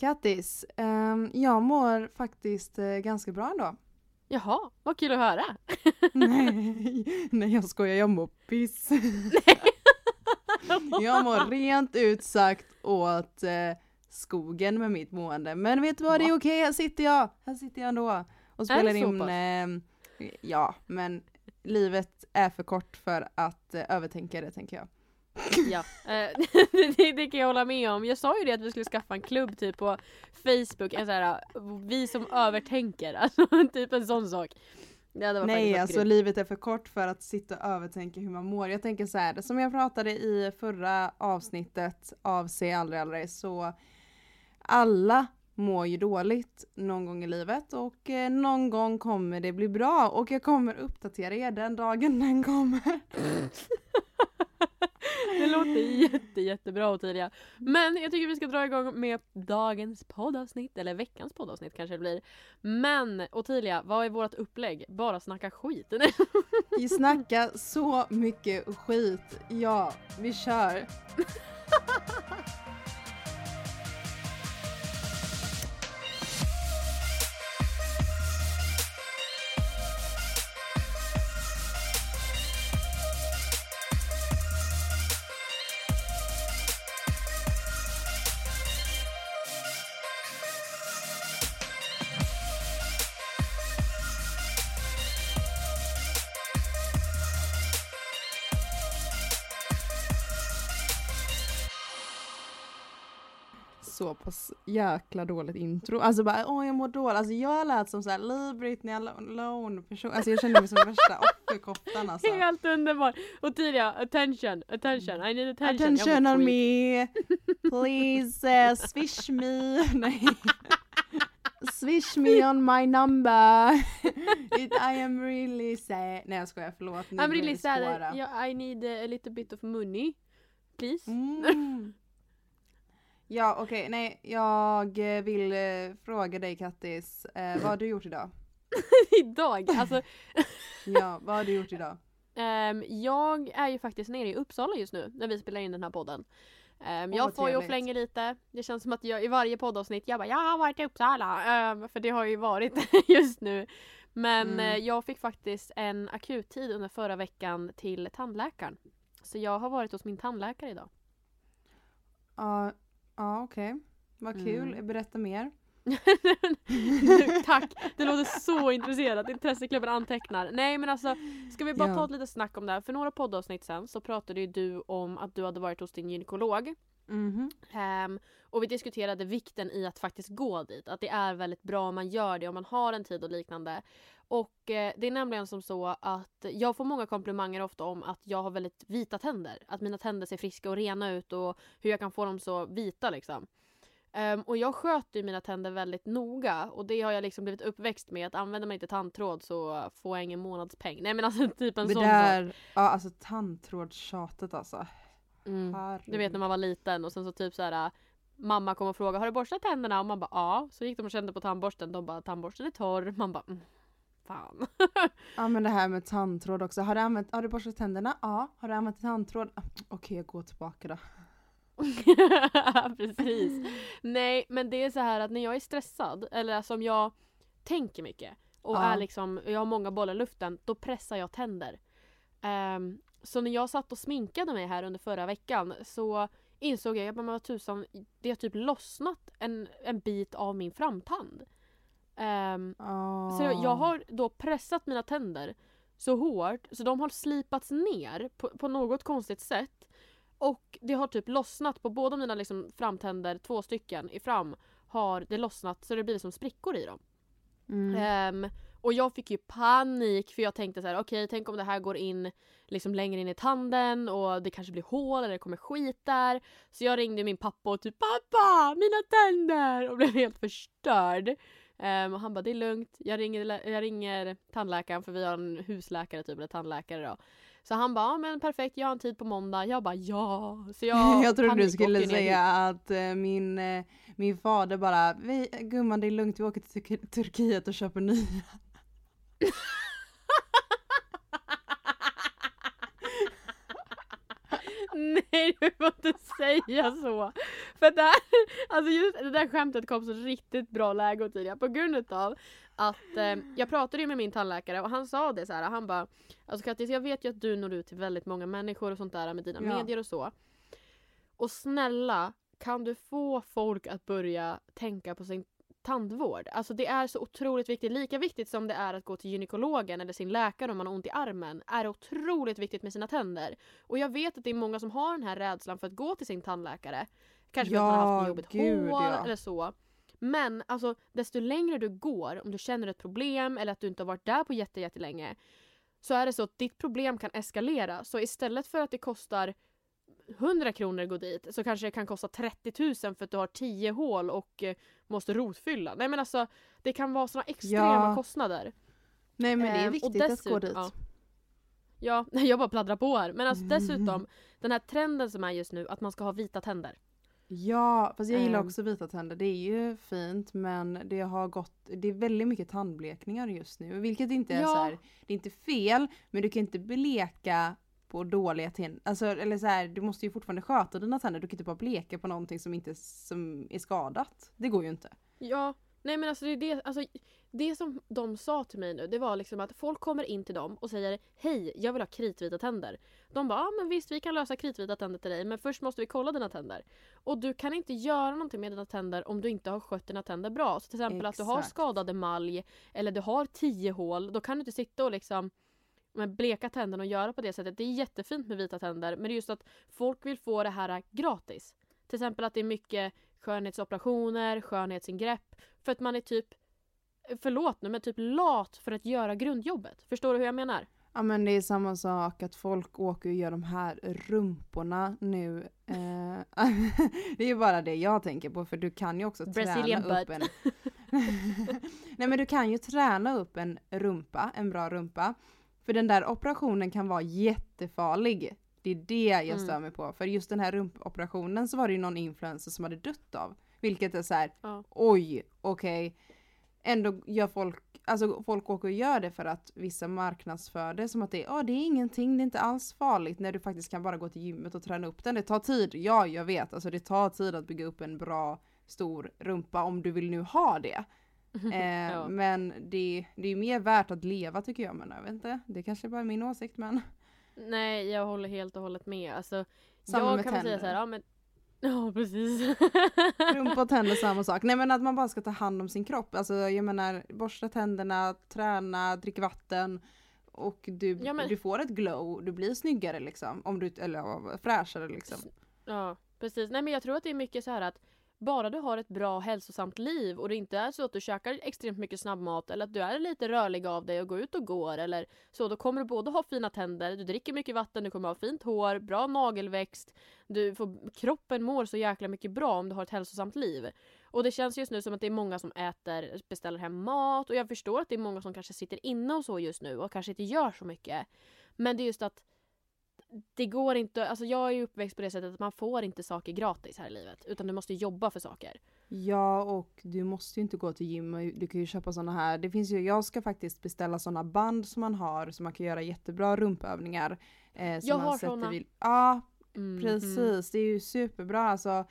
Kattis, um, jag mår faktiskt uh, ganska bra ändå. Jaha, vad kul att höra. nej, nej jag skojar, jag mår piss. jag mår rent ut sagt åt uh, skogen med mitt mående. Men vet du vad, det är okej, här sitter jag. Här sitter jag ändå och spelar in. Uh, ja, men livet är för kort för att uh, övertänka det tänker jag. Ja, eh, det, det, kan jag hålla med om. Jag sa ju det att vi skulle skaffa en klubb typ på Facebook, en så här, vi som övertänker, alltså typ en sån sak. Nej alltså grymt. livet är för kort för att sitta och övertänka hur man mår. Jag tänker så här, som jag pratade i förra avsnittet av Se aldrig aldrig så alla mår ju dåligt någon gång i livet och eh, någon gång kommer det bli bra och jag kommer uppdatera er den dagen den kommer. Det låter jätte, jättebra Ottilia. Men jag tycker vi ska dra igång med dagens poddavsnitt, eller veckans poddavsnitt kanske det blir. Men Ottilia, vad är vårt upplägg? Bara snacka skit? Vi snackar så mycket skit. Ja, vi kör. Jäkla dåligt intro. Alltså bara åh jag mår dåligt. Alltså jag lät som såhär Leave Britney alone person. Alltså jag kände mig som värsta offerkoftan alltså. Helt underbart. Och tidiga, attention, attention, I need attention. Attention on me. Please uh, swish me. Nej. Swish me on my number. It, I am really sad. Nej jag skojar, förlåt. I'm really sad. Yeah, I need a little bit of money. Please. Mm. Ja okej, okay. nej jag vill eh, fråga dig Kattis, eh, vad har du gjort idag? idag? Alltså Ja, vad har du gjort idag? Um, jag är ju faktiskt nere i Uppsala just nu när vi spelar in den här podden. Um, oh, jag får ju och flänger lite. Det känns som att jag i varje poddavsnitt jag bara jag har varit i Uppsala. Um, för det har ju varit just nu. Men mm. uh, jag fick faktiskt en akuttid under förra veckan till tandläkaren. Så jag har varit hos min tandläkare idag. Ja, Ja okej. Okay. Vad kul. Mm. Berätta mer. Tack! Det låter så intresserat. Intresseklubben antecknar. Nej men alltså, ska vi bara ja. ta ett litet snack om det här? För några poddavsnitt sen så pratade ju du om att du hade varit hos din gynekolog. Mm -hmm. um, och vi diskuterade vikten i att faktiskt gå dit. Att det är väldigt bra om man gör det, om man har en tid och liknande. Och eh, det är nämligen som så att jag får många komplimanger ofta om att jag har väldigt vita tänder. Att mina tänder ser friska och rena ut och hur jag kan få dem så vita liksom. Um, och jag sköter mina tänder väldigt noga och det har jag liksom blivit uppväxt med att använder man inte tandtråd så får jag ingen månadspeng. Nej men alltså typ en det sån där, sak. Ja alltså tandtrådstjatet alltså. Mm. Du vet när man var liten och sen så typ så här mamma kom och frågade har du borstat tänderna? Och man bara ja. Så gick de och kände på tandborsten. De bara tandborsten är torr. Man bara mm, fan. ja men det här med tandtråd också. Har du, använt, har du borstat tänderna? Ja. Har du använt tandtråd? Ah, okej okay, jag går tillbaka då. Precis. Nej men det är så här att när jag är stressad eller som jag tänker mycket och ja. är liksom, jag har många bollar i luften, då pressar jag tänder. Um, så när jag satt och sminkade mig här under förra veckan så insåg jag, att vad tusan, det har typ lossnat en, en bit av min framtand. Um, oh. Så jag har då pressat mina tänder så hårt så de har slipats ner på, på något konstigt sätt. Och det har typ lossnat på båda mina liksom framtänder, två stycken i fram, har det lossnat så det blir som sprickor i dem. Mm. Um, och jag fick ju panik för jag tänkte så här: okej okay, tänk om det här går in liksom längre in i tanden och det kanske blir hål eller det kommer skit där. Så jag ringde min pappa och typ pappa mina tänder och blev helt förstörd. Um, och han bara det är lugnt, jag ringer, jag ringer tandläkaren för vi har en husläkare typ eller tandläkare då. Så han bara, ja men perfekt, jag har en tid på måndag. Jag bara ja. Så jag, jag trodde du skulle säga att uh, min, uh, min fader bara, gumman det är lugnt, vi åker till Turkiet och köper nya. Nej du får inte säga så! För det, här, alltså just det där skämtet kom så riktigt bra läge tidigare på grund av att eh, jag pratade ju med min tandläkare och han sa det så här. Han bara Alltså Kattis jag vet ju att du når ut till väldigt många människor och sånt där med dina ja. medier och så. Och snälla kan du få folk att börja tänka på sin tandvård. Alltså det är så otroligt viktigt. Lika viktigt som det är att gå till gynekologen eller sin läkare om man har ont i armen är det otroligt viktigt med sina tänder. Och jag vet att det är många som har den här rädslan för att gå till sin tandläkare. Kanske för att man har haft jobbigt gud, hår ja. eller så. Men alltså desto längre du går, om du känner ett problem eller att du inte har varit där på jättelänge så är det så att ditt problem kan eskalera. Så istället för att det kostar 100 kronor gå dit så kanske det kan kosta 30 000 för att du har 10 hål och eh, måste rotfylla. Nej men alltså det kan vara såna extrema ja. kostnader. Nej men det är ehm, viktigt eh, att gå dit. Ja, ja, jag bara pladdrar på här. Men alltså dessutom den här trenden som är just nu att man ska ha vita tänder. Ja, fast jag gillar ehm. också vita tänder. Det är ju fint men det har gått, det är väldigt mycket tandblekningar just nu. Vilket inte är ja. så här, det är inte fel men du kan inte bleka på dåliga tänder. Alltså, eller så här, du måste ju fortfarande sköta dina tänder. Du kan inte bara bleka på någonting som inte som är skadat. Det går ju inte. Ja, nej men alltså det det, alltså, det som de sa till mig nu det var liksom att folk kommer in till dem och säger Hej, jag vill ha kritvita tänder. De bara, ja men visst vi kan lösa kritvita tänder till dig men först måste vi kolla dina tänder. Och du kan inte göra någonting med dina tänder om du inte har skött dina tänder bra. Så till exempel Exakt. att du har skadade malj eller du har tio hål, då kan du inte sitta och liksom med bleka tänderna och göra på det sättet. Det är jättefint med vita tänder men det är just att folk vill få det här gratis. Till exempel att det är mycket skönhetsoperationer, skönhetsingrepp för att man är typ, förlåt nu, men typ lat för att göra grundjobbet. Förstår du hur jag menar? Ja men det är samma sak att folk åker och gör de här rumporna nu. Eh, det är ju bara det jag tänker på för du kan ju också Brazilian träna butt. upp en... Nej men du kan ju träna upp en rumpa, en bra rumpa. För den där operationen kan vara jättefarlig. Det är det jag mm. stör mig på. För just den här rumpoperationen så var det ju någon influencer som hade dött av. Vilket är så här, ja. oj, okej. Okay. Ändå gör folk, alltså folk åker och gör det för att vissa marknadsför det som att det, oh, det är ingenting, det är inte alls farligt när du faktiskt kan bara gå till gymmet och träna upp den. Det tar tid, ja jag vet, alltså det tar tid att bygga upp en bra stor rumpa om du vill nu ha det. Eh, ja. Men det, det är mer värt att leva tycker jag. Men jag vet inte, det kanske bara är min åsikt men. Nej jag håller helt och hållet med. Alltså, Samma jag med kan tänder. säga så här, ja men Ja precis. Rumpa och tänder samma sak. Nej men att man bara ska ta hand om sin kropp. Alltså jag menar borsta tänderna, träna, dricka vatten. Och du, ja, men... du får ett glow, du blir snyggare liksom. Om du, eller fräschare liksom. Ja precis. Nej men jag tror att det är mycket så här att bara du har ett bra hälsosamt liv och det inte är så att du käkar extremt mycket snabbmat eller att du är lite rörlig av dig och går ut och går eller så, då kommer du både ha fina tänder, du dricker mycket vatten, du kommer ha fint hår, bra nagelväxt, du får, kroppen mår så jäkla mycket bra om du har ett hälsosamt liv. Och det känns just nu som att det är många som äter, beställer hem mat och jag förstår att det är många som kanske sitter inne och så just nu och kanske inte gör så mycket. Men det är just att det går inte, alltså jag är ju uppväxt på det sättet att man får inte saker gratis här i livet. Utan du måste jobba för saker. Ja och du måste ju inte gå till gym, du kan ju köpa sådana här, det finns ju, jag ska faktiskt beställa sådana band som man har så man kan göra jättebra rumpövningar. Eh, jag har sådana. Ja, mm, precis, mm. det är ju superbra alltså.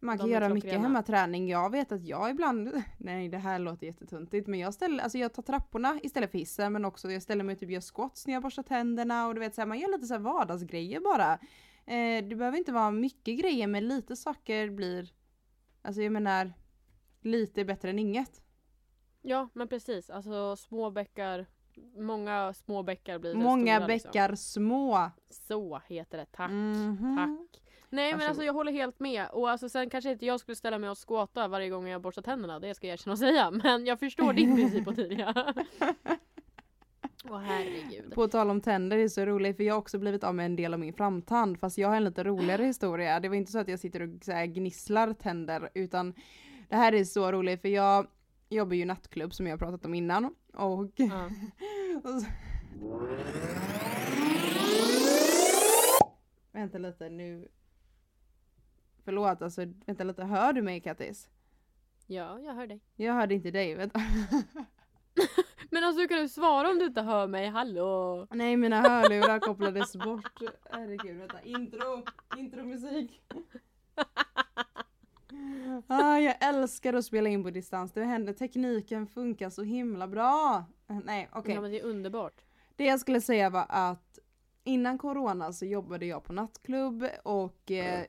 Man kan göra mycket hemmaträning. Jag vet att jag ibland, nej det här låter jättetuntigt men jag ställer, alltså jag tar trapporna istället för hissen men också jag ställer mig och typ gör squats när jag borstar tänderna och du vet så här, man gör lite så här vardagsgrejer bara. Eh, det behöver inte vara mycket grejer men lite saker blir, alltså jag menar, lite bättre än inget. Ja men precis, alltså små bäckar Många små bäckar blir Många stora, liksom. bäckar liksom. små. Så heter det, tack. Mm -hmm. Tack. Nej men alltså jag håller helt med. Och alltså sen kanske inte jag skulle ställa mig och skåta varje gång jag borstar tänderna, det ska jag erkänna och säga. Men jag förstår din princip på Tidia. Åh oh, herregud. På tal om tänder, det är så roligt för jag har också blivit av med en del av min framtand. Fast jag har en lite roligare historia. Det var inte så att jag sitter och så här, gnisslar tänder utan det här är så roligt för jag jobbar ju nattklubb som jag har pratat om innan. Och, mm. och så... Vänta lite nu Förlåt alltså, vänta lite, hör du mig Kattis? Ja, jag hör dig. Jag hörde inte dig, vänta. Men alltså hur kan du svara om du inte hör mig? Hallå? Nej mina hörlurar kopplades bort. Herregud vänta, intro, intromusik. Ah, jag älskar att spela in på distans. Det händer, tekniken funkar så himla bra. Nej okej. Okay. Ja men det är underbart. Det jag skulle säga var att innan corona så jobbade jag på nattklubb och eh,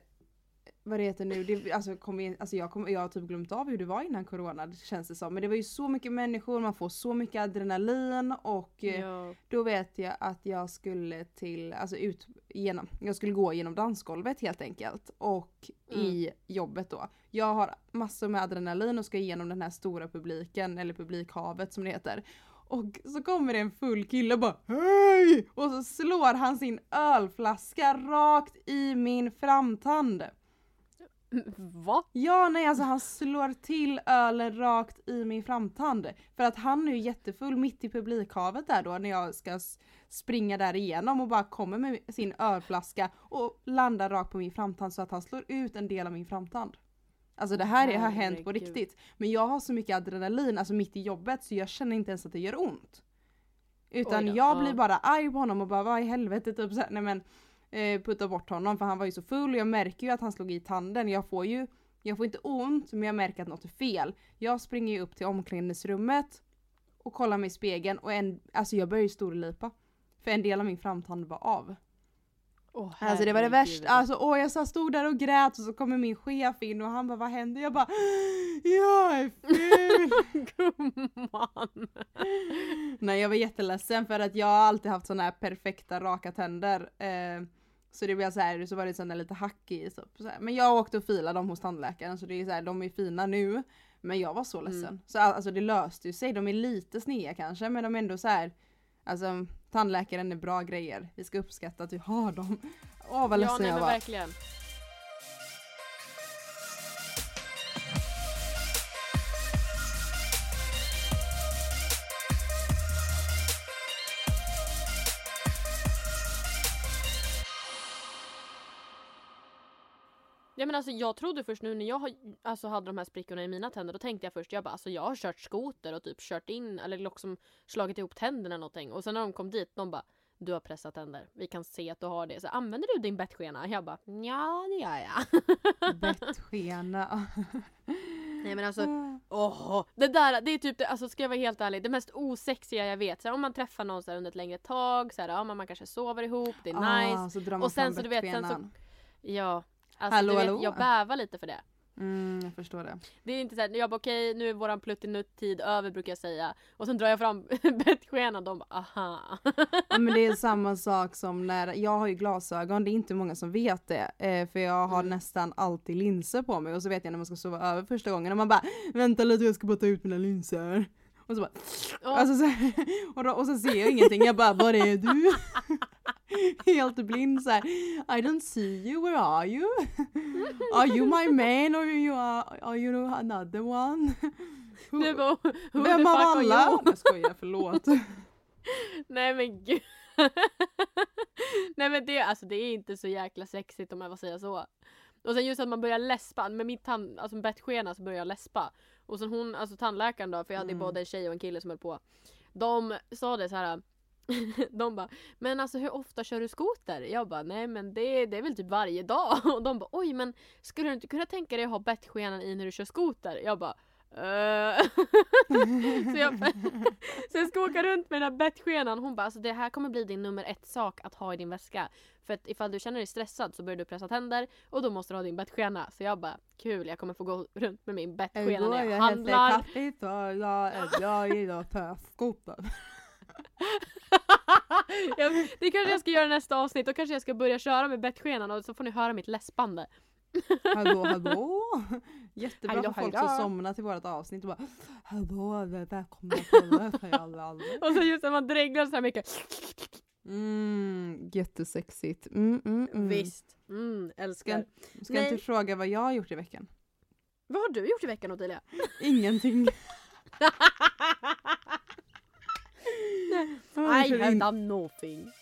vad det heter nu, det, alltså, kom in, alltså jag, kom, jag har typ glömt av hur det var innan corona det känns det som. Men det var ju så mycket människor, man får så mycket adrenalin och eh, ja. då vet jag att jag skulle till, alltså ut genom, jag skulle gå genom dansgolvet helt enkelt. Och mm. i jobbet då. Jag har massor med adrenalin och ska igenom den här stora publiken, eller publikhavet som det heter. Och så kommer det en full kille och bara HEJ! Och så slår han sin ölflaska rakt i min framtand. Va? Ja nej alltså han slår till ölen rakt i min framtand. För att han är ju jättefull mitt i publikhavet där då när jag ska springa där igenom och bara kommer med sin ölflaska och landar rakt på min framtand så att han slår ut en del av min framtand. Alltså det här har hänt på riktigt. Men jag har så mycket adrenalin, alltså mitt i jobbet, så jag känner inte ens att det gör ont. Utan jag ja. blir bara arg på honom och bara vad i helvete typ såhär, nej men eh, putta bort honom för han var ju så full och jag märker ju att han slog i tanden. Jag får ju, jag får inte ont men jag märker att något är fel. Jag springer ju upp till omklädningsrummet och kollar mig i spegeln och en, alltså jag börjar ju storlipa. För en del av min framtand var av. Oh, alltså det var det värsta, alltså åh jag så stod där och grät och så kommer min chef in och han bara vad händer? Jag bara Jag är ful! Gumman! Nej jag var jätteledsen för att jag har alltid haft såna här perfekta raka tänder. Eh, så det blev så här, så var det såna lite hack i. Så, så Men jag åkte och filade dem hos tandläkaren så det är så här, de är fina nu. Men jag var så ledsen. Mm. Så alltså det löste ju sig, de är lite sneda kanske men de är ändå så här Alltså tandläkaren är bra grejer. Vi ska uppskatta att vi har dem. Åh vad ledsen ja, nej, jag var. Verkligen. Ja men alltså jag trodde först nu när jag alltså, hade de här sprickorna i mina tänder då tänkte jag först jag bara alltså jag har kört skoter och typ kört in eller liksom slagit ihop tänderna någonting och sen när de kom dit de bara du har pressat tänder. Vi kan se att du har det. Så använder du din bettskena? Jag bara ja det gör jag. bettskena. Nej men alltså, åh, det där det är typ det, alltså ska jag vara helt ärlig, det mest osexiga jag vet. Så här, om man träffar någon så här, under ett längre tag, så här, ja, man, man kanske sover ihop, det är ah, nice. och sen så du vet, sen så, ja, Alltså, hallå, vet, hallå. Jag bävar lite för det. Mm, jag förstår det. Det är inte såhär, jag bara okej okay, nu är våran pluttinutt-tid över brukar jag säga. Och sen drar jag fram bettskenan och de bara aha. ja, men det är samma sak som när, jag har ju glasögon, det är inte många som vet det. Eh, för jag har mm. nästan alltid linser på mig och så vet jag när man ska sova över första gången och man bara vänta lite jag ska bara ta ut mina linser. Och så bara, oh. alltså så här, och, då, och så ser jag ingenting, jag bara var är du? Helt blind såhär, I don't see you, where are you? are you my man or you are, are you another one? Who, bara, who vem av alla? Jag skojar, förlåt. Nej men gud. Nej men det, alltså, det är inte så jäkla sexigt om jag får säga så. Och sen just att man börjar läspa, med mitt tand, alltså bettskena så börjar jag läspa. Och sen hon, alltså tandläkaren då, för jag hade mm. både en tjej och en kille som höll på. De sa det så här. de bara, men alltså hur ofta kör du skoter? Jag bara, nej men det, det är väl typ varje dag. Och de bara, oj men skulle du inte kunna tänka dig att ha bettskenan i när du kör skoter? Jag bara. så, jag, så jag ska åka runt med den här bettskenan. Hon bara alltså det här kommer bli din nummer ett sak att ha i din väska. För att ifall du känner dig stressad så börjar du pressa tänder och då måste du ha din bettskena. Så jag bara kul jag kommer få gå runt med min bettskena när jag, handlar. Jag och gillar skoter. det kanske jag ska göra nästa avsnitt. Då kanske jag ska börja köra med bettskenan och så får ni höra mitt läspande. Hallå hallå! Jättebra hallå, för folk hallå. som somnar till vårt avsnitt och bara Hallå, välkomna till Och så just när man dreglar så här mycket. Mm, jättesexigt. Mm, mm, mm. Visst. Mm, älskar. Ska, ska inte fråga vad jag har gjort i veckan? Vad har du gjort i veckan Ottilia? Ingenting. I have done nothing.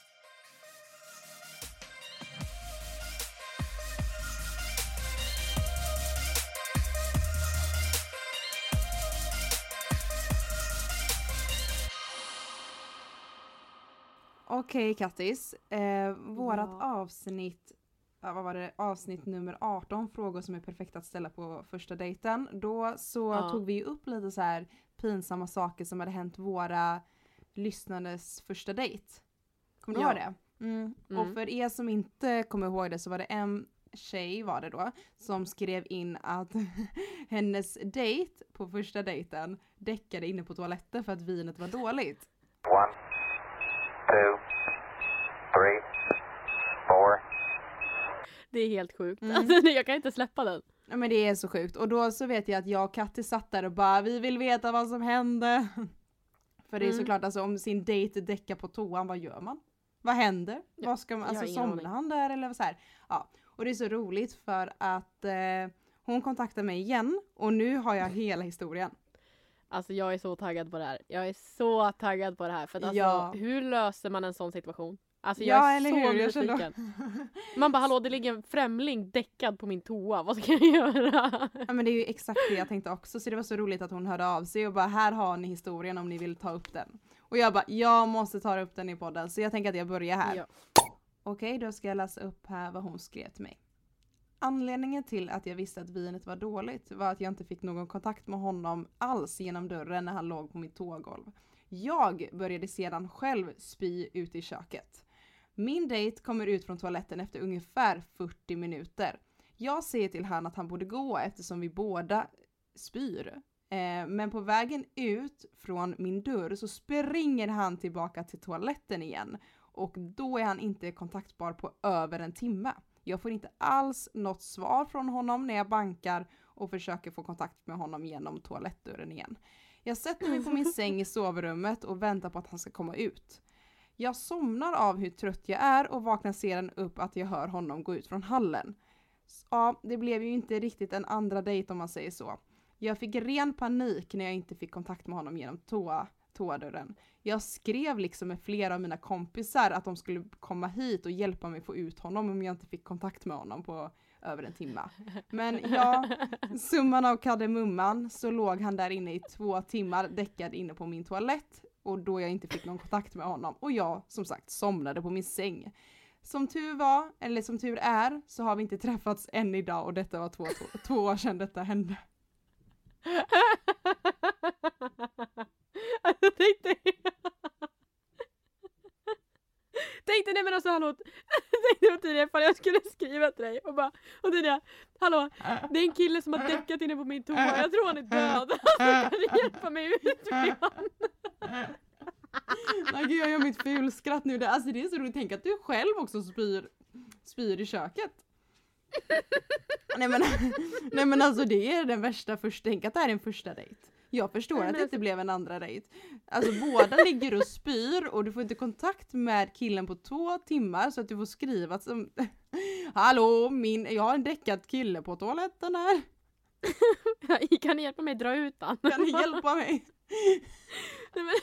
Okej Kattis, eh, vårat Ja. avsnitt, vad var det, avsnitt nummer 18, frågor som är perfekta att ställa på första dejten. Då så Ja. tog vi ju upp lite så här pinsamma saker som hade hänt våra lyssnades första dejt. Kommer du Ja. ihåg det? Mm. Och Mm. för er som inte kommer ihåg det så var det en tjej var det då som skrev in att hennes dejt på första dejten däckade inne på toaletten för att vinet var dåligt. One, two, three, four. Det är helt sjukt. Mm. Alltså, jag kan inte släppa den. Ja men det är så sjukt och då så vet jag att jag och Katti satt där och bara vi vill veta vad som hände. För det är Mm. såklart alltså om sin dejt däckar på toan, vad gör man? Vad händer? Ja, vad ska man, alltså somnar han där eller så här? Ja, och det är så roligt för att eh, hon kontaktar mig igen och nu har jag hela historien. Alltså jag är så taggad på det här. Jag är så taggad på det här. För att alltså, Ja. hur löser man en sån situation? Alltså jag Ja, är så hur? Nyfiken. Man bara hallå det ligger en främling däckad på min toa, vad ska jag göra? Ja men det är ju exakt det jag tänkte också så det var så roligt att hon hörde av sig och bara här har ni historien om ni vill ta upp den. Och jag bara jag måste ta upp den i podden så jag tänker att jag börjar här. Ja. Okej, då ska jag läsa upp här vad hon skrev till mig. Anledningen till att jag visste att vinet var dåligt var att jag inte fick någon kontakt med honom alls genom dörren när han låg på mitt tågolv. Jag började sedan själv spy ut i köket. Min dejt kommer ut från toaletten efter ungefär 40 minuter. Jag säger till han att han borde gå eftersom vi båda spyr. Eh, men på vägen ut från min dörr så springer han tillbaka till toaletten igen och då är han inte kontaktbar på över en timme. Jag får inte alls något svar från honom när jag bankar och försöker få kontakt med honom genom toalettdörren igen. Jag sätter mig på min säng i sovrummet och väntar på att han ska komma ut. Jag somnar av hur trött jag är och vaknar sedan upp att jag hör honom gå ut från hallen. Ja, det blev ju inte riktigt en andra dejt om man säger så. Jag fick ren panik när jag inte fick kontakt med honom genom toa, toadörren. Jag skrev liksom med flera av mina kompisar att de skulle komma hit och hjälpa mig få ut honom om jag inte fick kontakt med honom på över en timme. Men ja, summan av kardemumman så låg han där inne i två timmar däckad inne på min toalett och då jag inte fick någon kontakt med honom och jag som sagt somnade på min säng. Som tur var, eller som tur är, så har vi inte träffats än idag och detta var två, två, två år sedan detta hände. Alltså tänk. Tänk dig, nej men alltså hallå. Tänk dig vad tidigare ifall jag skulle skriva till dig och bara, och tidigare, hallå, det är en kille som har däckat inne på min toa, jag tror han är död. Alltså kan du hjälpa mig ut med honom. Nej gud jag gör mitt fulskratt nu, alltså det är så roligt, tänk att du själv också spyr, spyr i köket. nej, men, nej men alltså det är den värsta första, tänk att det här är en första dejt. Jag förstår Nej, att det inte blev en andra dejt. Alltså båda ligger och spyr och du får inte kontakt med killen på två timmar så att du får skriva som Hallå, min, jag har en däckad kille på toaletten här. Kan ni hjälpa mig dra ut han? Kan ni hjälpa mig? Nej, men,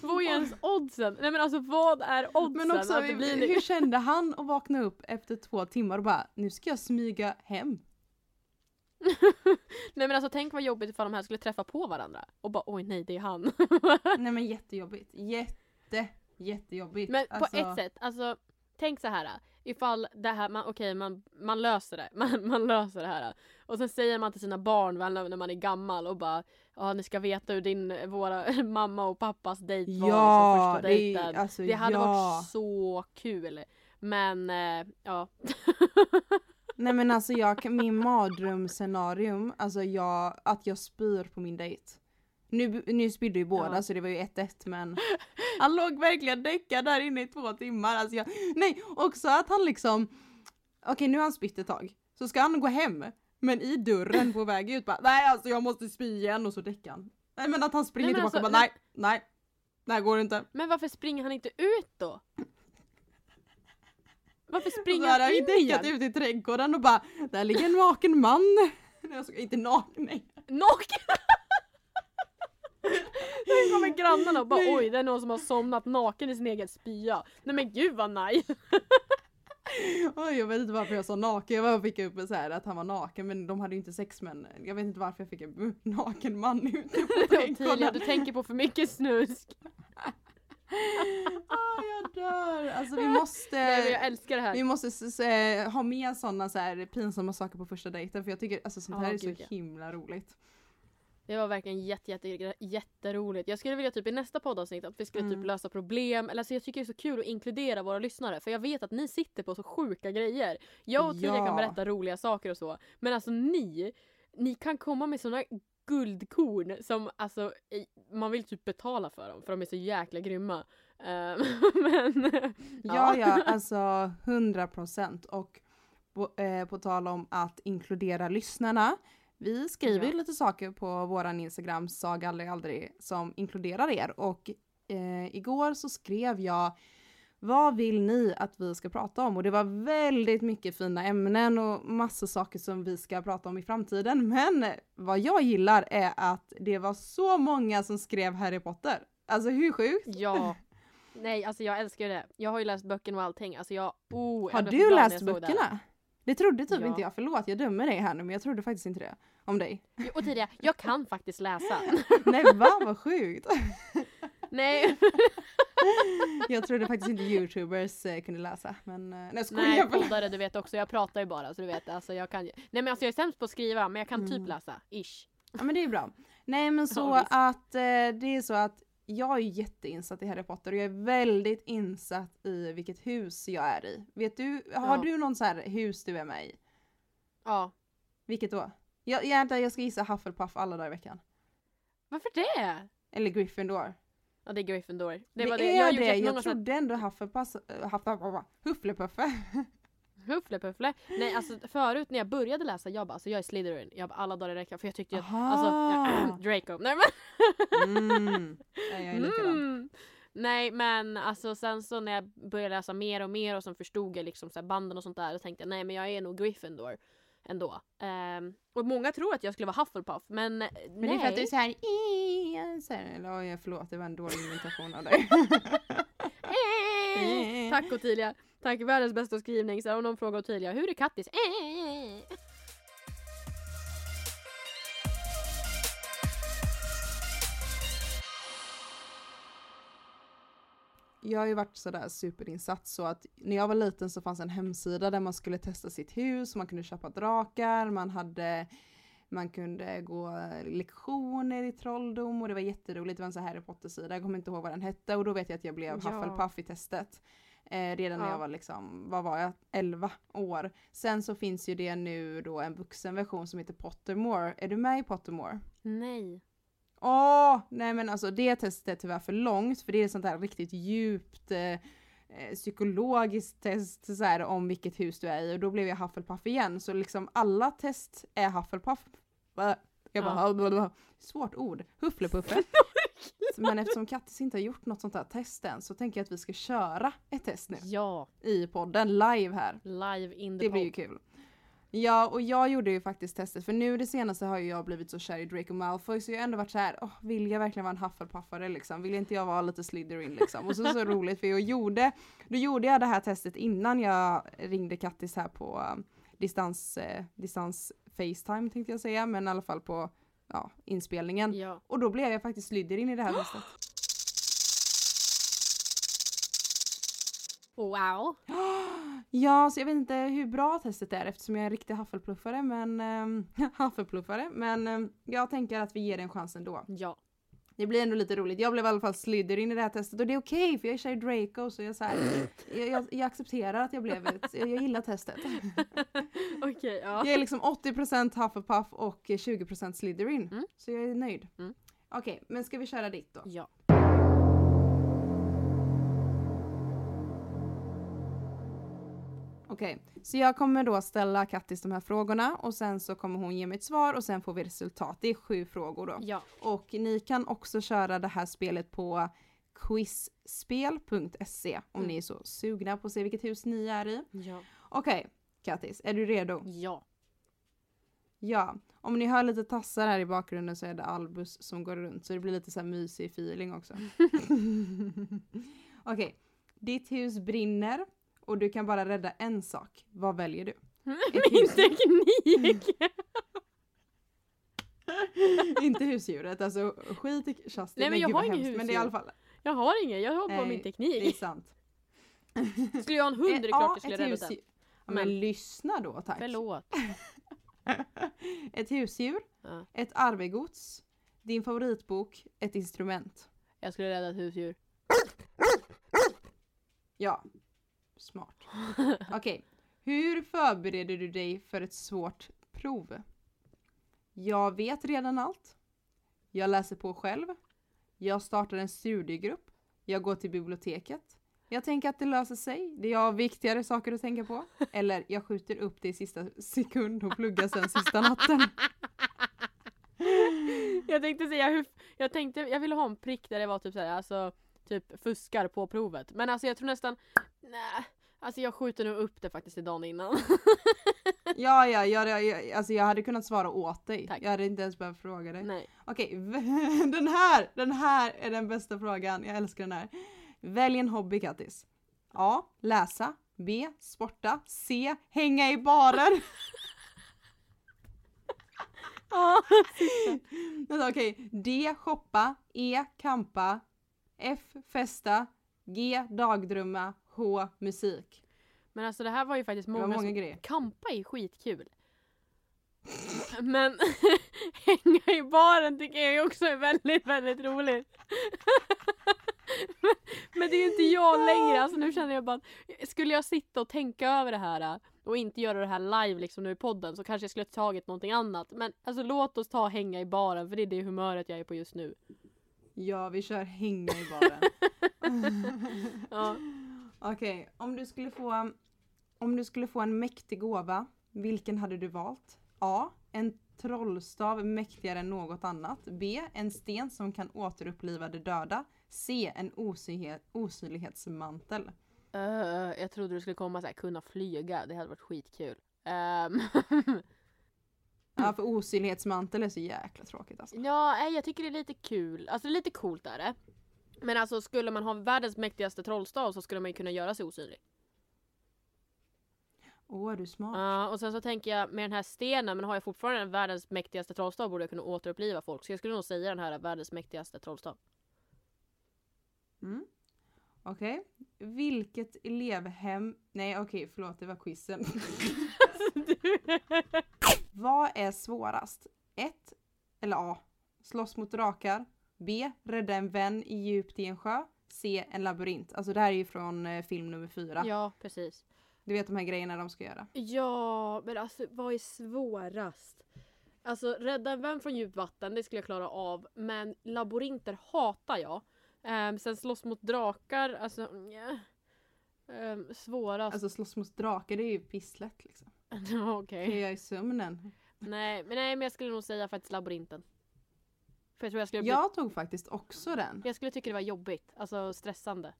vad är ens oddsen? Nej men alltså vad är oddsen Men också att det blir hur kände han att vakna upp efter två timmar och bara nu ska jag smyga hem? Nej men alltså tänk vad jobbigt ifall de här skulle träffa på varandra och bara oj nej det är han. Nej men jättejobbigt. Jätte, jättejobbigt. Men Alltså, på ett sätt, alltså tänk så här. Ifall det här, man, okej man, man löser det, man, man löser det här. Och sen säger man till sina barn väl när man är gammal och bara Ja ni ska veta hur din, våra mamma och pappas dejt var Ja, liksom, första det dejten. alltså, det hade ja. varit så kul. Men eh, ja. Nej men alltså jag, min mardrömsscenarium, alltså jag, att jag spyr på min dejt. Nu, nu spydde ju båda Ja. så det var ju 1-1 men han låg verkligen däckad där inne i två timmar. Alltså jag, nej, också att han liksom, okej nu har han spytt ett tag, så ska han gå hem, men i dörren på väg ut bara nej alltså jag måste spy igen och så däckar han. Nej men att han springer Nej, men tillbaka och alltså, bara nej, nej, det här går inte. Men varför springer han inte ut då? Varför springer han in igen? ut i trädgården och bara där ligger en naken man. Jag ska, inte naken, nej. Naken! Sen kommer grannarna och bara Nej. oj det är någon som har somnat naken i sin egen spya. Nej men gud vad nice! Oj, jag vet inte varför jag sa naken, jag bara fick upp så här att han var naken men de hade ju inte sex men jag vet inte varför jag fick en naken man ute på trädgården. du tänker på för mycket snusk. Ah, jag dör! Alltså vi måste, Nej, jag älskar det här. vi måste s- ha med sådana så här pinsamma saker på första dejten för jag tycker alltså sånt här är så gud, ja. himla roligt. Det var verkligen jätte, jätte, jätteroligt. Jag skulle vilja typ i nästa poddavsnitt att vi skulle Mm. typ lösa problem. Eller alltså jag tycker det är så kul att inkludera våra lyssnare för jag vet att ni sitter på så sjuka grejer. Jag och Tia Ja. kan berätta roliga saker och så. Men alltså ni, ni kan komma med såna guldkorn som alltså man vill typ betala för dem för de är så jäkla grymma. Eh, men Ja, ja, alltså 100 procent. Och på, eh, på tal om att inkludera lyssnarna. Vi skriver Ja. lite saker på våran Instagram, Saga aldrig aldrig, som inkluderar er. Och eh, igår så skrev jag vad vill ni att vi ska prata om? Och det var väldigt mycket fina ämnen och massa saker som vi ska prata om i framtiden. Men vad jag gillar är att det var så många som skrev Harry Potter. Alltså hur sjukt? ja. Nej alltså jag älskar det. Jag har ju läst böckerna och allting. Alltså jag, oh, Har du läst jag såg det böckerna? Trodde typ Ja. inte jag, förlåt jag dömer dig här nu men jag trodde faktiskt inte det om dig. Jo, Och tidigare, jag kan faktiskt läsa. Nej va, vad sjukt! Nej, Jag trodde faktiskt inte youtubers eh, kunde läsa men eh, nej skojar nej poddare du vet också, jag pratar ju bara så du vet alltså jag kan ju. Nej men alltså jag är sämst på att skriva men jag kan Mm. typ läsa, ish. Ja men det är bra. Nej men så Ja, att eh, det är så att jag är jätteinsatt i Harry Potter och jag är väldigt insatt i vilket hus jag är i. Vet du, har Ja. du någon så här hus du är med i? Ja. Vilket då? Jag, jag, jag ska gissa Hufflepuff alla dagar i veckan. Varför det? Eller Gryffindor. Ja det är Gryffindor. Det, Det, var det. är Jag har det, jag trodde ändå Hufflepuff, Hufflepuff, Hufflepuffe. Hufflepuffle. Nej alltså förut när jag började läsa, jag bara alltså jag är Slytherin. Jag bara alla dagar i veckan för jag tyckte ju att, alltså, Draco. Nej men Mm. Nej, jag är likadan. Mm. Nej men alltså sen så när jag började läsa mer och mer och sen förstod jag liksom så banden och sånt där och tänkte jag nej men jag är nog Gryffindor ändå. Ehm, och många tror att jag skulle vara Hufflepuff men, Men nej. det är för att du är såhär, "Eh", så eller oj förlåt det var en dålig imitation av dig. Eh. Tack Ottilia. Tack världens bästa skrivning. Så här, om någon frågar Ottilia hur är Kattis? Jag har ju varit sådär superinsatt så att när jag var liten så fanns en hemsida där man skulle testa sitt hus, man kunde köpa drakar, man hade man kunde gå lektioner i trolldom och det var jätteroligt. Det var en sån här Harry Potter-sida, jag kommer inte ihåg vad den hette och då vet jag att jag blev Ja. Hufflepuff i testet. Eh, redan när Ja. jag var liksom, vad var jag, 11 år. Sen så finns ju det nu då en vuxenversion som heter Pottermore. Är du med i Pottermore? Nej. Åh, nej men alltså det testet är tyvärr för långt för det är ett sånt här riktigt djupt eh, eh, psykologiskt test så här, om vilket hus du är i och då blev jag Hufflepuff igen så liksom alla test är Hufflepuff. Bä. Jag bara, Ja. svårt ord, Hufflepuffe. men eftersom Kattis inte har gjort något sånt här test än så tänker jag att vi ska köra ett test nu Ja. i podden live här. Live in the Det blir ju kul. Ja, och jag gjorde ju faktiskt testet för nu det senaste har ju jag blivit så kär i Draco Malfoy så jag har ändå varit så här, åh, vill jag verkligen vara en Hufflepuffare liksom? Vill inte jag vara lite Slytherin liksom? Och så så roligt för jag gjorde, då gjorde jag det här testet innan jag ringde Kattis här på um, distans, eh, distans Facetime tänkte jag säga, men i alla fall på ja, inspelningen. Ja. Och då blev jag faktiskt Slytherin i det här testet. Wow. Ja, så jag vet inte hur bra testet är eftersom jag är en riktig Hufflepluffare men um, Hufflepluffare men ehm, jag tänker att vi ger det en chans ändå. Ja. Det blir ändå lite roligt. Jag blev i alla fall Slytherin i det här testet och det är okej för jag är tjej Draco så jag, så här, jag, jag, jag accepterar att jag blev ett, jag, jag gillar testet. Okej, ja. Jag är liksom 80% Hufflepuff och 20% Slytherin. Mm. Så jag är nöjd. Mm. Okej, men ska vi köra ditt då? Ja. Okej, så jag kommer då ställa Kattis de här frågorna och sen så kommer hon ge mig ett svar och sen får vi resultat. Det är sju frågor då. Ja. Och ni kan också köra det här spelet på quizspel.se om Mm. ni är så sugna på att se vilket hus ni är i. Ja. Okej, Kattis, är du redo? Ja. Ja. Om ni hör lite tassar här i bakgrunden så är det Albus som går runt så det blir lite så här mysig feeling också. Okej, ditt hus brinner och du kan bara rädda en sak. Vad väljer du? Min teknik! inte husdjuret, alltså skit i Kerstin. Nej, men jag har inget hemskt, Men det är i alla husdjur. fall, Jag har ingen, jag har på Nej, min det är teknik. sant. Skulle jag ha en hund är det Eh, klart jag skulle rädda den. husdjur. Ja, men Men- lyssna då tack. Förlåt. ett husdjur, Ja. ett arvegods, din favoritbok, ett instrument. Jag skulle rädda ett husdjur. Ja, smart. Okej, hur förbereder du dig för ett svårt prov? Jag vet redan allt. Jag läser på själv. Jag startar en studiegrupp. Jag går till biblioteket. Jag tänker att det löser sig. Det har viktigare saker att tänka på. Eller jag skjuter upp det i sista sekund och pluggar sen sista natten. Jag tänkte säga hur, jag tänkte, jag ville ha en prick där det var typ såhär, alltså typ fuskar på provet. Men alltså jag tror nästan, nej, alltså jag skjuter nog upp det faktiskt till dagen innan. Ja, ja, jag, jag, alltså jag hade kunnat svara åt dig. Tack. Jag hade inte ens behövt fråga dig. nej. Okej, den här, den här är den bästa frågan. Jag älskar den här. Välj en hobby Kattis. A. Läsa. B. Sporta. C. Hänga i barer. Ja. Okej, D. Shoppa. E. Kampa. F. Festa. G. Dagdrömma. H. Musik. Men alltså det här var ju faktiskt många, många som, grejer. kampa är skitkul. Men hänga i baren tycker jag också är väldigt, väldigt roligt. men, men det är ju inte jag längre, alltså nu känner jag bara att skulle jag sitta och tänka över det här och inte göra det här live liksom nu i podden så kanske jag skulle ha tagit någonting annat. Men alltså låt oss ta hänga i baren för det är det humöret jag är på just nu. Ja, vi kör hänga i baren. Ja. Okej, om du skulle få om du skulle få en mäktig gåva, vilken hade du valt? A. En trollstav mäktigare än något annat. B. En sten som kan återuppliva de döda. C. En osynlighet, osynlighetsmantel. Eh, jag trodde du skulle komma så här, kunna flyga, det hade varit skitkul. Ehm, Ja, för osynlighetsmantel är så jäkla tråkigt alltså. Ja, nej, jag tycker det är lite kul. Alltså lite coolt är det. Men alltså skulle man ha världens mäktigaste trollstav så skulle man ju kunna göra sig osynlig. Åh, är du smart? Ja, och sen så tänker jag med den här stenen, men har jag fortfarande världens mäktigaste trollstav borde jag kunna återuppliva folk. Så jag skulle nog säga den här världens mäktigaste trollstav. Mm. Okej. Vilket elevhem... Nej okej, förlåt det var quizen. Vad är svårast? 1. Eller A. Slåss mot drakar. B. Rädda en vän i djupt i en sjö. C. En labyrint. Alltså det här är ju från eh, film nummer fyra. ja, precis. Du vet de här grejerna de ska göra. Ja, men alltså vad är svårast? Alltså rädda en vän från djupt vatten, det skulle jag klara av. Men labyrinter hatar jag. Um, sen slåss mot drakar, alltså nja. Ehm, svårast. Alltså slåss mot drakar det är ju pisslätt liksom. Okej. Det är jag i sömnen. Nej, men nej, men jag skulle nog säga faktiskt labyrinten. För jag tror jag skulle, bli, Jag tog faktiskt också den. jag skulle tycka det var jobbigt. Alltså stressande.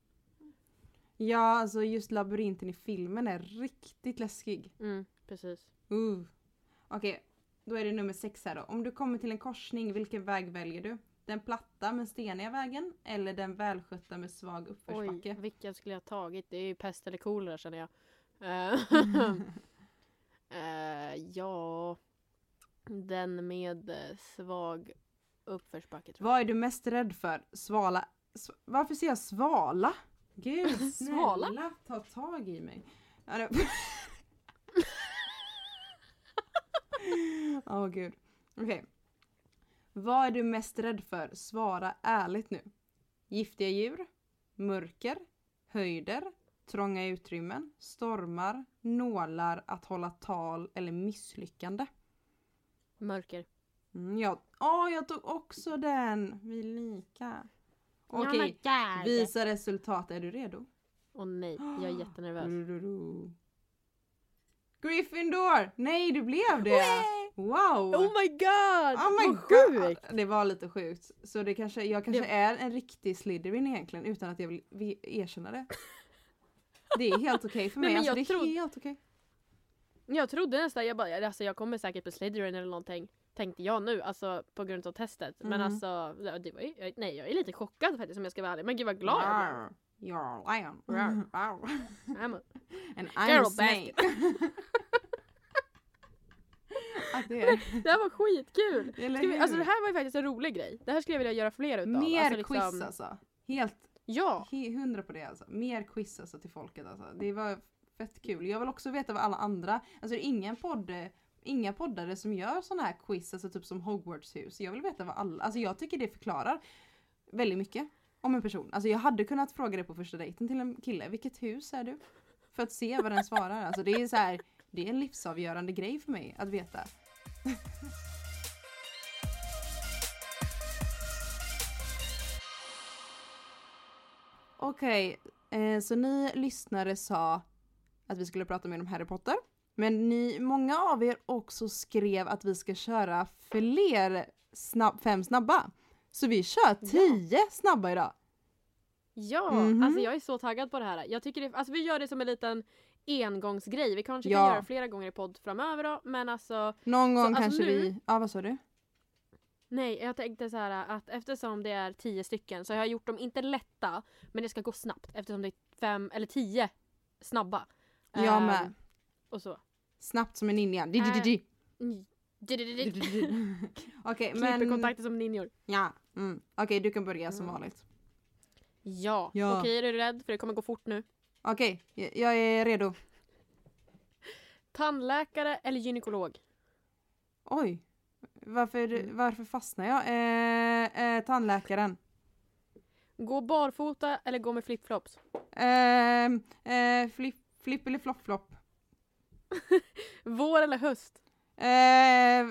Ja, alltså just labyrinten i filmen är riktigt läskig. Mm, precis. Uh. Okej, då är det nummer sex här då. Om du kommer till en korsning, vilken väg väljer du? Den platta men steniga vägen eller den välskötta med svag Oj, uppförsbacke? vilken skulle jag tagit? Det är ju pest eller kolera känner jag. Eh, ja, den med svag uppförsbacke tror jag. Vad är du mest rädd för? Svala? S- Varför säger jag svala? Gud Svala? snälla ta tag i mig. Ja, det- Åh gud. Okej. Vad är du mest rädd för? Svara ärligt nu. Giftiga djur? Mörker? Höjder? Trånga utrymmen? Stormar? Nålar? Att hålla tal? Eller misslyckande? Mörker. Mm, jag, åh, jag tog också den! Vi är lika. Okej, Oh visa resultat. Är du redo? Åh nej, jag är jättenervös. Gryffindor! Nej, du blev det! Wow! Oh my god! Oh my god! sjukt! Det var lite sjukt. Så det kanske, jag kanske är en riktig Slytherin egentligen utan att jag vill vi- erkänna det. Det är helt okej för Nej, mig. men Alltså, jag det är trodde- helt okej. Jag trodde nästan, jag bara, alltså jag kommer säkert bli Slytherin eller någonting. Tänkte jag nu, alltså på grund av testet. Men Mm. alltså, det var ju, jag- nej jag är lite chockad faktiskt om jag ska vara ärlig. Men gud vad glad jag blev. Rawr. You're a lion. Rawr. Rawr. I'm a- And I'm a snake. det. Det här var skitkul! Vi, alltså det här var ju faktiskt en rolig grej. Det här skulle jag vilja göra fler utav. Mer alltså, liksom- quiz alltså. Helt Ja! hundra på det alltså. Mer quiz alltså till folket alltså. Det var fett kul. Jag vill också veta vad alla andra, alltså det är ingen podd, inga poddare som gör såna här quiz, alltså typ som Hogwarts hus. Jag vill veta vad alla, alltså jag tycker det förklarar väldigt mycket om en person. Alltså jag hade kunnat fråga det på första dejten till en kille, vilket hus är du? För att se vad den svarar. Alltså det är så här, det är en livsavgörande grej för mig att veta. Okej, eh, så ni lyssnare sa att vi skulle prata mer om Harry Potter. Men ni, många av er också skrev att vi ska köra fler snabb, fem snabba. Så vi kör tio snabba idag. Ja! Mhm. Alltså jag är så taggad på det här. Jag tycker det, alltså vi gör det som en liten engångsgrej. Vi kanske Ja. kan göra flera gånger i podd framöver då, men alltså Någon gång alltså kanske nu- vi... Ja vad sa du? Nej, jag tänkte så här att eftersom det är tio stycken så har jag gjort dem inte lätta, men det ska gå snabbt eftersom det är fem eller tio snabba. Jag med. Och så. Snabbt som en ninja. Okej Klipper men... kontakter som ninjor. Ja. Mm. Okej du kan börja som Mm. vanligt. Ja. Ja. Okej, är du rädd? För det kommer gå fort nu. Okej, jag- jag är redo. Tandläkare eller gynekolog? Oj. Varför, Mm. varför fastnar jag? Eh, eh, tandläkaren. Gå barfota eller gå med flipflops? Eh, eh, flipp, flipp eller flopp flopp. Vår eller höst? Eh,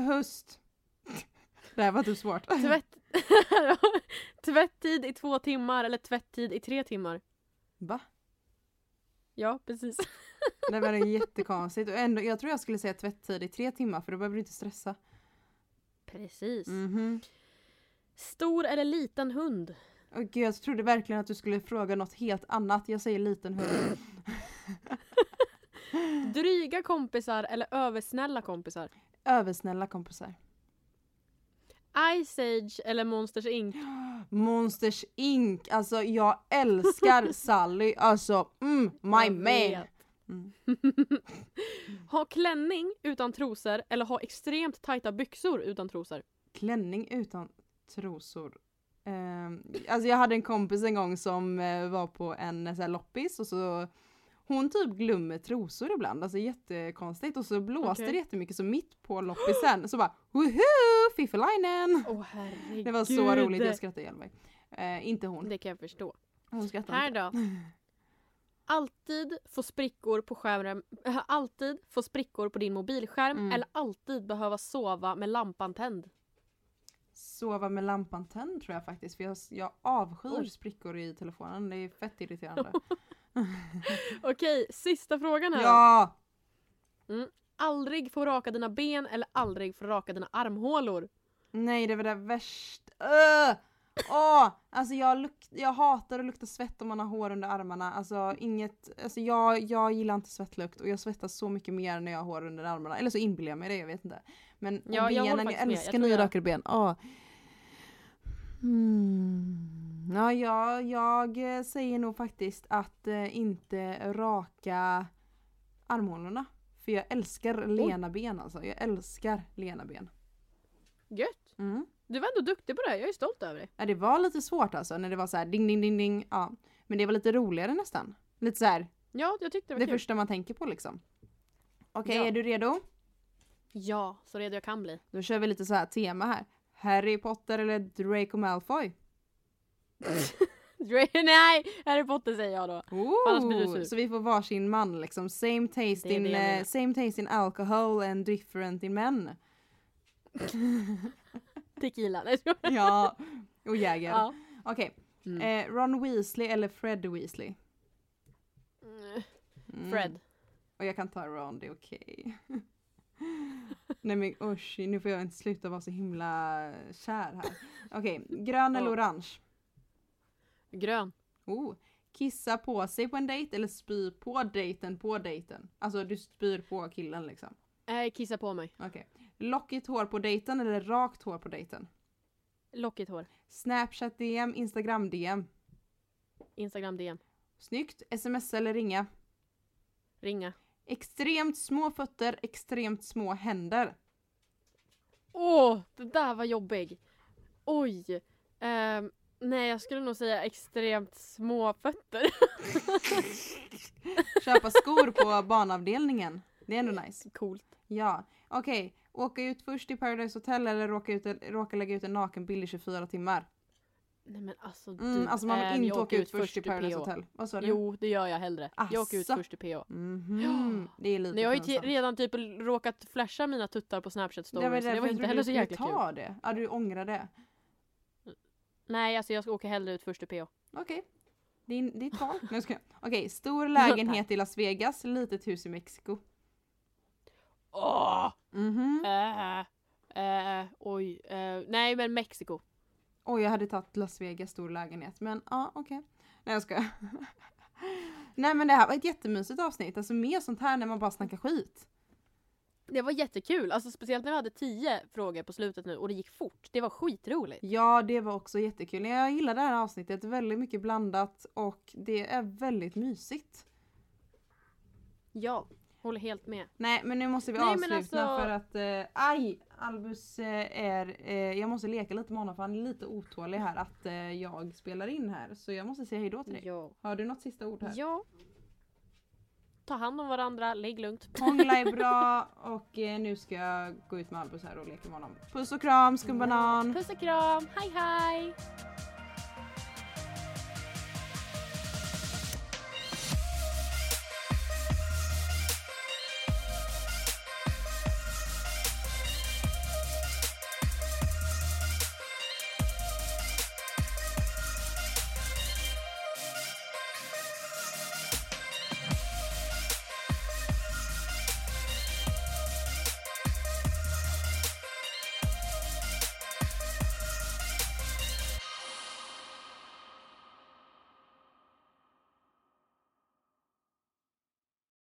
höst. Det här var typ svårt. Tvätt... Tvätttid i två timmar eller tvätttid i tre timmar? Va? Ja, precis. Det var jättekonstigt. Och ändå, jag tror jag skulle säga tvätttid i tre timmar för då behöver du inte stressa. Precis. Mhm. Stor eller liten hund? Och gud, jag trodde verkligen att du skulle fråga något helt annat. Jag säger liten hund. Dryga kompisar eller översnälla kompisar? Översnälla kompisar. Ice Age eller Monsters Inc? Monsters Inc. Alltså jag älskar Sally. Alltså, mm, my man. Mm. Ha klänning utan trosor eller ha extremt tajta byxor utan trosor? Klänning utan trosor. Ehm, alltså jag hade en kompis en gång som eh, var på en eh, så loppis och så hon typ glömmer trosor ibland, alltså jättekonstigt och så blåste Okej. det jättemycket så mitt på loppisen så bara woho fiffelainen! Åh herregud. Det var så roligt, jag skrattade ihjäl mig. Eh, inte hon, Det kan jag förstå. hon skrattade Här inte. då. Alltid få sprickor på skärmen, äh, alltid få sprickor på din mobilskärm Mm. eller alltid behöva sova med lampan tänd. Sova med lampan tänd tror jag faktiskt för jag, jag avskyr Oj. sprickor i telefonen, det är fett irriterande. Okej, sista frågan här. ja! Aldrig få raka dina ben eller aldrig få raka dina armhålor. Nej det var det värst. Öh! Åh! Alltså jag, luk- jag hatar att lukta svett om man har hår under armarna. Alltså inget, alltså jag, jag gillar inte svettlukt och jag svettas så mycket mer när jag har hår under armarna. Eller så inbillar jag mig det, jag vet inte. Men Ja, benen, jag. Jag älskar jag- nyrakade ben. Åh. Hmm. Ja, jag, jag eh, säger nog faktiskt att eh, inte raka armhålorna. För jag älskar lena ben alltså. Jag älskar lena ben. Gött. Mm. Du var ändå duktig på det här, jag är stolt över dig. Ja, det var lite svårt alltså när det var så här ding ding ding ding. Ja. Men det var lite roligare nästan. Lite så här, Ja, jag tyckte det det var kul. första man tänker på liksom. Okej, Ja. är du redo? Ja, så redo jag kan bli. Då kör vi lite så här tema här. Harry Potter eller Draco Malfoy? Nej, Harry Potter säger jag då. Ooh, så vi får varsin man liksom. Same taste, Det in, det menar. same taste in alcohol and different in men. Tequila. Nej. Ja, och Jäger. ja. Okej, Mm. eh, Ron Weasley eller Fred Weasley? Mm. Mm. Fred. Och jag kan ta Ron, det är okej. Nej men usch, nu får jag inte sluta vara så himla kär här. Okej, grön eller Ja. orange? Grön. Oh. Kissa på sig på en dejt eller spy på dejten på dejten? Alltså du spyr på killen liksom. Äh, kissa på mig. Okej. Lockigt hår på dejten eller rakt hår på dejten? Lockigt hår. Snapchat DM, Instagram DM. Instagram DM. Snyggt. Sms eller ringa? Ringa. Extremt små fötter, extremt små händer. Åh, det där var jobbig. Oj. Ehm, nej, jag skulle nog säga extremt små fötter. Köpa skor på barnavdelningen. Det är ändå nice. Coolt. Ja, okej. Åka ut först i Paradise Hotel eller råka, ut, råka lägga ut en nakenbild i 24 timmar? Nej men alltså du. Mm, alltså man vill ehm, inte åka ut först i Paradise PH. Hotel. Vad sa du? Jo, det gör jag hellre. Jag åker ut Asså. först i PH. Mhm, Det är lite Nej, jag har ju redan typ råkat flasha mina tuttar på Snapchat stories. Det var, så det därför var inte heller så jäkla kul. ta det. Ja, du ångrar det. Nej, alltså jag ska åka hellre ut först i PH. Okej. Din, ditt val. Nej, jag skojar. Okej, stor lägenhet i Las Vegas, litet hus i Mexiko. Åh! Mhm. Äh, äh, oj. Äh, nej men Mexiko. Oj, jag hade tagit Las Vegas stor lägenhet. Men ja, okej. Nej, jag skojar. Nej, men det här var ett jättemysigt avsnitt. Alltså mer sånt här när man bara snackar skit. Det var jättekul. Alltså speciellt när vi hade tio frågor på slutet nu och det gick fort. Det var skitroligt. Ja, det var också jättekul. Jag gillar det här avsnittet. Väldigt mycket blandat och det är väldigt mysigt. Ja, håller helt med. Nej, men nu måste vi Nej, avsluta alltså- för att... Eh, aj! Albus eh, är... Eh, jag måste leka lite med honom för han är lite otålig här att eh, jag spelar in här. Så jag måste säga hejdå till dig. Ja. Har du något sista ord här? ja. Ta hand om varandra, ligg lugnt. Hångla är bra och eh, nu ska jag gå ut med Albus här och leka med honom. Puss och kram, skumbanan! Puss och kram, hej hej!